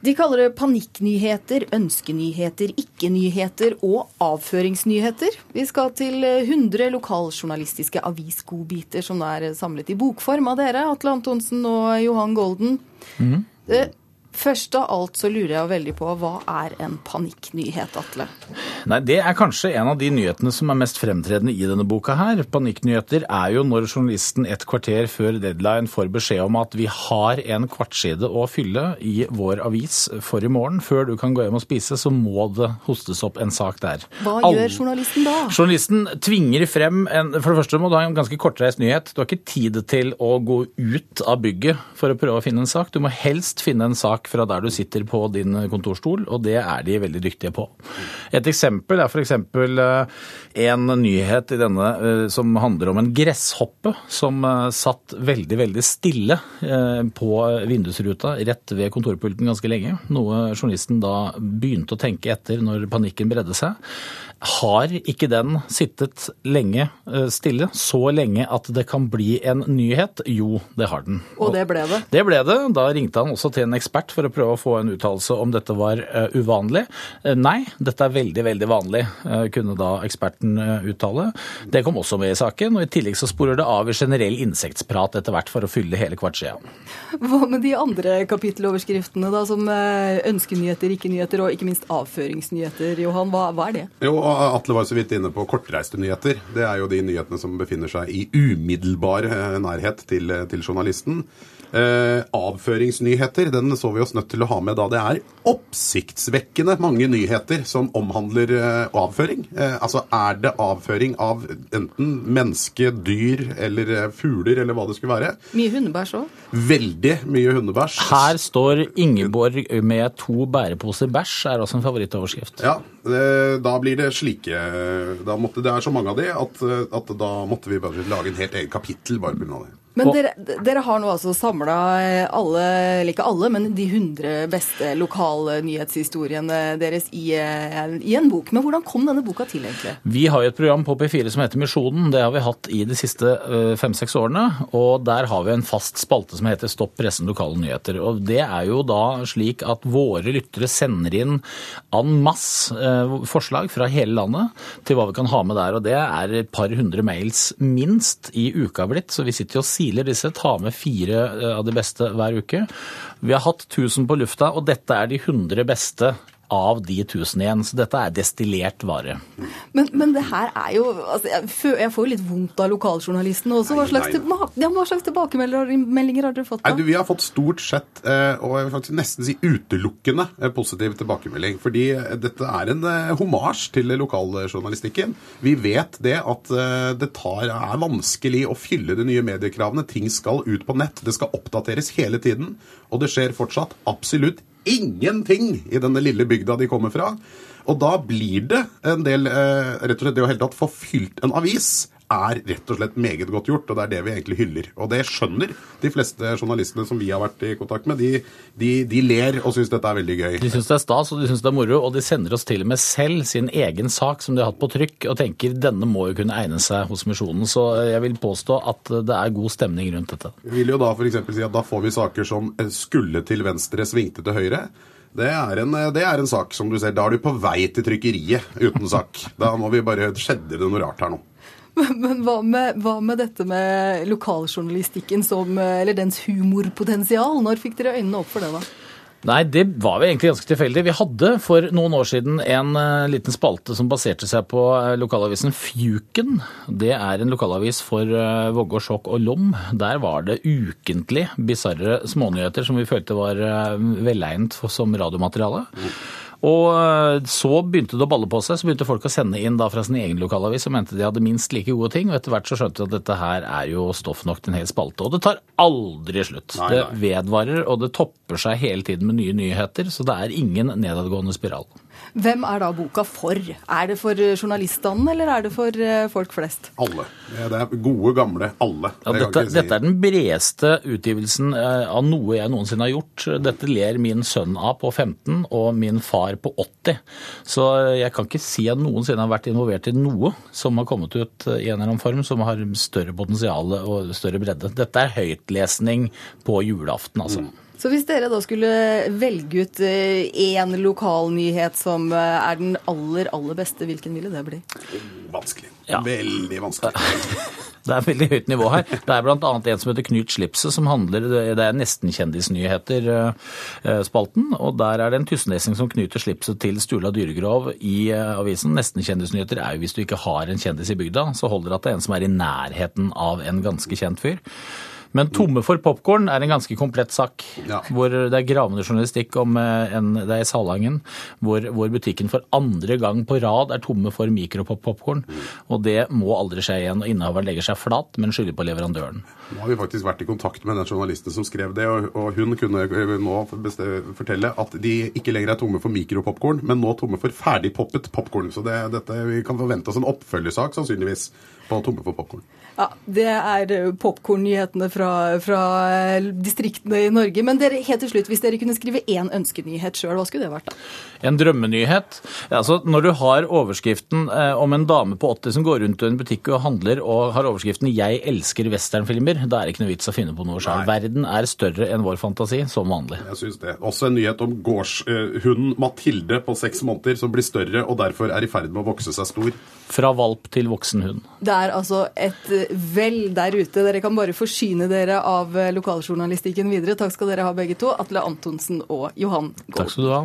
De kaller det panikknyheter, ønskenyheter, ikke-nyheter og avføringsnyheter. Vi skal til 100 lokaljournalistiske avisgodbiter som er samlet i bokform av dere, Atle Antonsen og Johan Golden. Mm. Først av alt så lurer jeg veldig på hva er en panikknyhet, Atle? Nei, Det er kanskje en av de nyhetene som er mest fremtredende i denne boka her. Panikknyheter er jo når journalisten et kvarter før deadline får beskjed om at vi har en kvartside å fylle i vår avis for i morgen. Før du kan gå hjem og spise, så må det hostes opp en sak der. Hva All... gjør journalisten da? Journalisten tvinger frem en For det første må du ha en ganske kortreist nyhet. Du har ikke tid til å gå ut av bygget for å prøve å finne en sak. Du må helst finne en sak fra der du sitter på din kontorstol, og det er de veldig dyktige på. Et eksempel er f.eks. Eh, en nyhet i denne eh, som handler om en gresshoppe som eh, satt veldig, veldig stille på vindusruta rett ved kontorpulten ganske lenge. Noe journalisten da begynte å tenke etter når panikken bredde seg. Har ikke den sittet lenge eh, stille, så lenge at det kan bli en nyhet? Jo, det har den. Og det ble det? Det ble det. Da ringte han også til en ekspert for å prøve å få en uttalelse om dette var eh, uvanlig. Eh, nei, dette er veldig, veldig vanlig, kunne da eksperten uttale. Det kom også med i saken, og i tillegg så sporer det av i generell insektsprat etter hvert for å fylle hele kvartsida. Hva med de andre kapitteloverskriftene, da, som ønskenyheter, ikke-nyheter og ikke minst avføringsnyheter, Johan? Hva, hva er det? Jo, Atle var så vidt inne på kortreiste nyheter. Det er jo de nyhetene som befinner seg i umiddelbar eh, nærhet til, eh, til journalisten. Eh, avføringsnyheter den så vi oss nødt til å ha med da det er oppsiktsvekkende mange nyheter som omhandler eh, avføring. Eh, altså er det avføring av enten menneske, dyr eller eh, fugler eller hva det skulle være. Mye hundebæsj òg? Veldig mye hundebæsj. Her står Ingeborg med to bæreposer bæsj, er også en favorittoverskrift. Ja, da blir det slike måtte, Det er så mange av de at, at da måtte vi bare lage en helt egen kapittel bare pga. det. Men dere, dere, har nå altså samla alle, eller ikke alle, men de 100 beste lokale nyhetshistoriene deres i, eh, i, en bok. Men hvordan kom denne boka til, egentlig? Vi har jo et program på P4 som heter Misjonen. Det har vi hatt i de siste eh, fem-seks årene. Og der har vi en fast spalte som heter Stopp pressen lokale nyheter. Og det er jo da slik at våre lyttere sender inn en masse eh, forslag fra hele landet til hva vi kan ha med der. Og det er et par hundre mails minst i uka blitt, så vi sitter jo og siler disse, tar med fire eh, av de beste hver uke. Vi har hatt 1000 på lufta, og dette er de 100 beste av de 1000 igjen. Så dette er destillert vare. Men, men det her er jo altså, jeg, får jo litt vondt av lokaljournalistene også. Hva slags, tilbake, ja, hva slags tilbakemeldinger har dere fått? da? Nei, du, vi har fått stort sett, eh, og jeg vil faktisk nesten si utelukkende, eh, positiv tilbakemelding. Fordi eh, dette er en homasj til lokaljournalistikken. Vi vet det at det tar, er vanskelig å fylle de nye mediekravene. Ting skal ut på nett. Det skal oppdateres hele tiden. Og det skjer fortsatt absolutt ingenting i denne lille bygda de kommer fra. Og da blir det en del eh, Rett og slett det å helt tatt få fylt en avis er rett og slett meget godt gjort, og det er det vi egentlig hyller. Og det skjønner de fleste journalistene som vi har vært i kontakt med. De, de, de ler og syns dette er veldig gøy. De syns det er stas og de syns det er moro, og de sender oss til og med selv sin egen sak som de har hatt på trykk, og tenker denne må jo kunne egne seg hos Misjonen. Så jeg vil påstå at det er god stemning rundt dette. Vi vil jo da f.eks. si at da får vi saker som skulle til venstre, svingte til høyre. Det er, en, det er, en, sak som du ser. Da er du på vei til trykkeriet uten sak. Da må vi bare Skjedde det noe rart her nå? Men hva med, hva med, dette med lokaljournalistikken som, eller dens humorpotensial? Når fikk dere øynene opp for det, da? Nei, det var vi egentlig ganske tilfeldig. Vi hadde for noen år siden en uh, liten spalte som baserte seg på uh, lokalavisen Fjuken. Det er en lokalavis for Vågå, Skjokk og Lom. Der var det ukentlig bisarre smånyheter som vi følte var velegnet som radiomateriale. Og eh, så begynte det å balle på seg. Så begynte folk å sende inn da fra sin egen lokalavis og mente de hadde minst like gode ting. Og etter hvert så skjønte de at dette her er jo stoff nok til en hel spalte. Og det tar aldri slutt. Nei, nei. Det vedvarer, og det topper seg hele tiden med nye nyheter. Så det er ingen nedadgående spiral. Hvem er da boka for? Er det for eh, journaliststanden, eller er det for eh, folk flest? Alle. Det er gode, gamle alle. Ja, dette, si. dette, er den bredeste utgivelsen av noe jeg noensinne har gjort. Dette ler min sønn av på 15 og min far på 80. Så jeg kan ikke si at noensinne har vært involvert i noe som har kommet ut i en eller annen form som har større potensial og større bredde. Dette er høytlesning på julaften, altså. Mm. Så hvis dere da skulle velge ut én lokalnyhet som er den aller, aller beste, hvilken ville det bli? Vanskelig. Ja. Veldig vanskelig. Det er veldig høyt nivå her. Det er bl.a. en som heter Knut Slipset, som handler Det er Nesten-kjendisnyheter-spalten. Og der er det en tysnesing som knyter slipset til Stula dyregrov i avisen. Nesten-kjendisnyheter er jo hvis du ikke har en kjendis i bygda, så holder det at det er en som er i nærheten av en ganske kjent fyr. Men Tomme for popkorn er en ganske komplett sak. Ja. hvor Det er gravende journalistikk om en, det er i Salangen, hvor, hvor, butikken for andre gang på rad er tomme for mikropopkorn. Mm. Og det må aldri skje igjen. og Innehaveren legger seg flat, men skylder på leverandøren. Nå har vi faktisk vært i kontakt med den journalisten som skrev det, og, og hun kunne nå fortelle at de ikke lenger er tomme for mikropopkorn, men nå tomme for ferdigpoppet popkorn. Så det, dette, vi kan forvente oss en oppfølgersak sannsynligvis på Tomme for popkorn. Ja, Det er popkornnyhetene fra, fra, distriktene i Norge. Men dere, helt til slutt, hvis dere kunne skrive én ønskenyhet sjøl, hva skulle det vært da? En drømmenyhet? Altså, Når du har overskriften eh, om en dame på 80 som går rundt i en butikk og handler, og har overskriften 'Jeg elsker westernfilmer', da er det ikke noe vits å finne på noe sjøl. Verden er større enn vår fantasi, som vanlig. Jeg synes det. Også en nyhet om gårdshunden Mathilde på seks måneder, som blir større og derfor er i ferd med å vokse seg stor. Fra valp til voksen hund. Det er altså et vel der ute. Dere kan bare forsyne dere av lokaljournalistikken videre. Takk skal dere ha begge to, Atle Antonsen og Johan Gold. Takk skal du ha.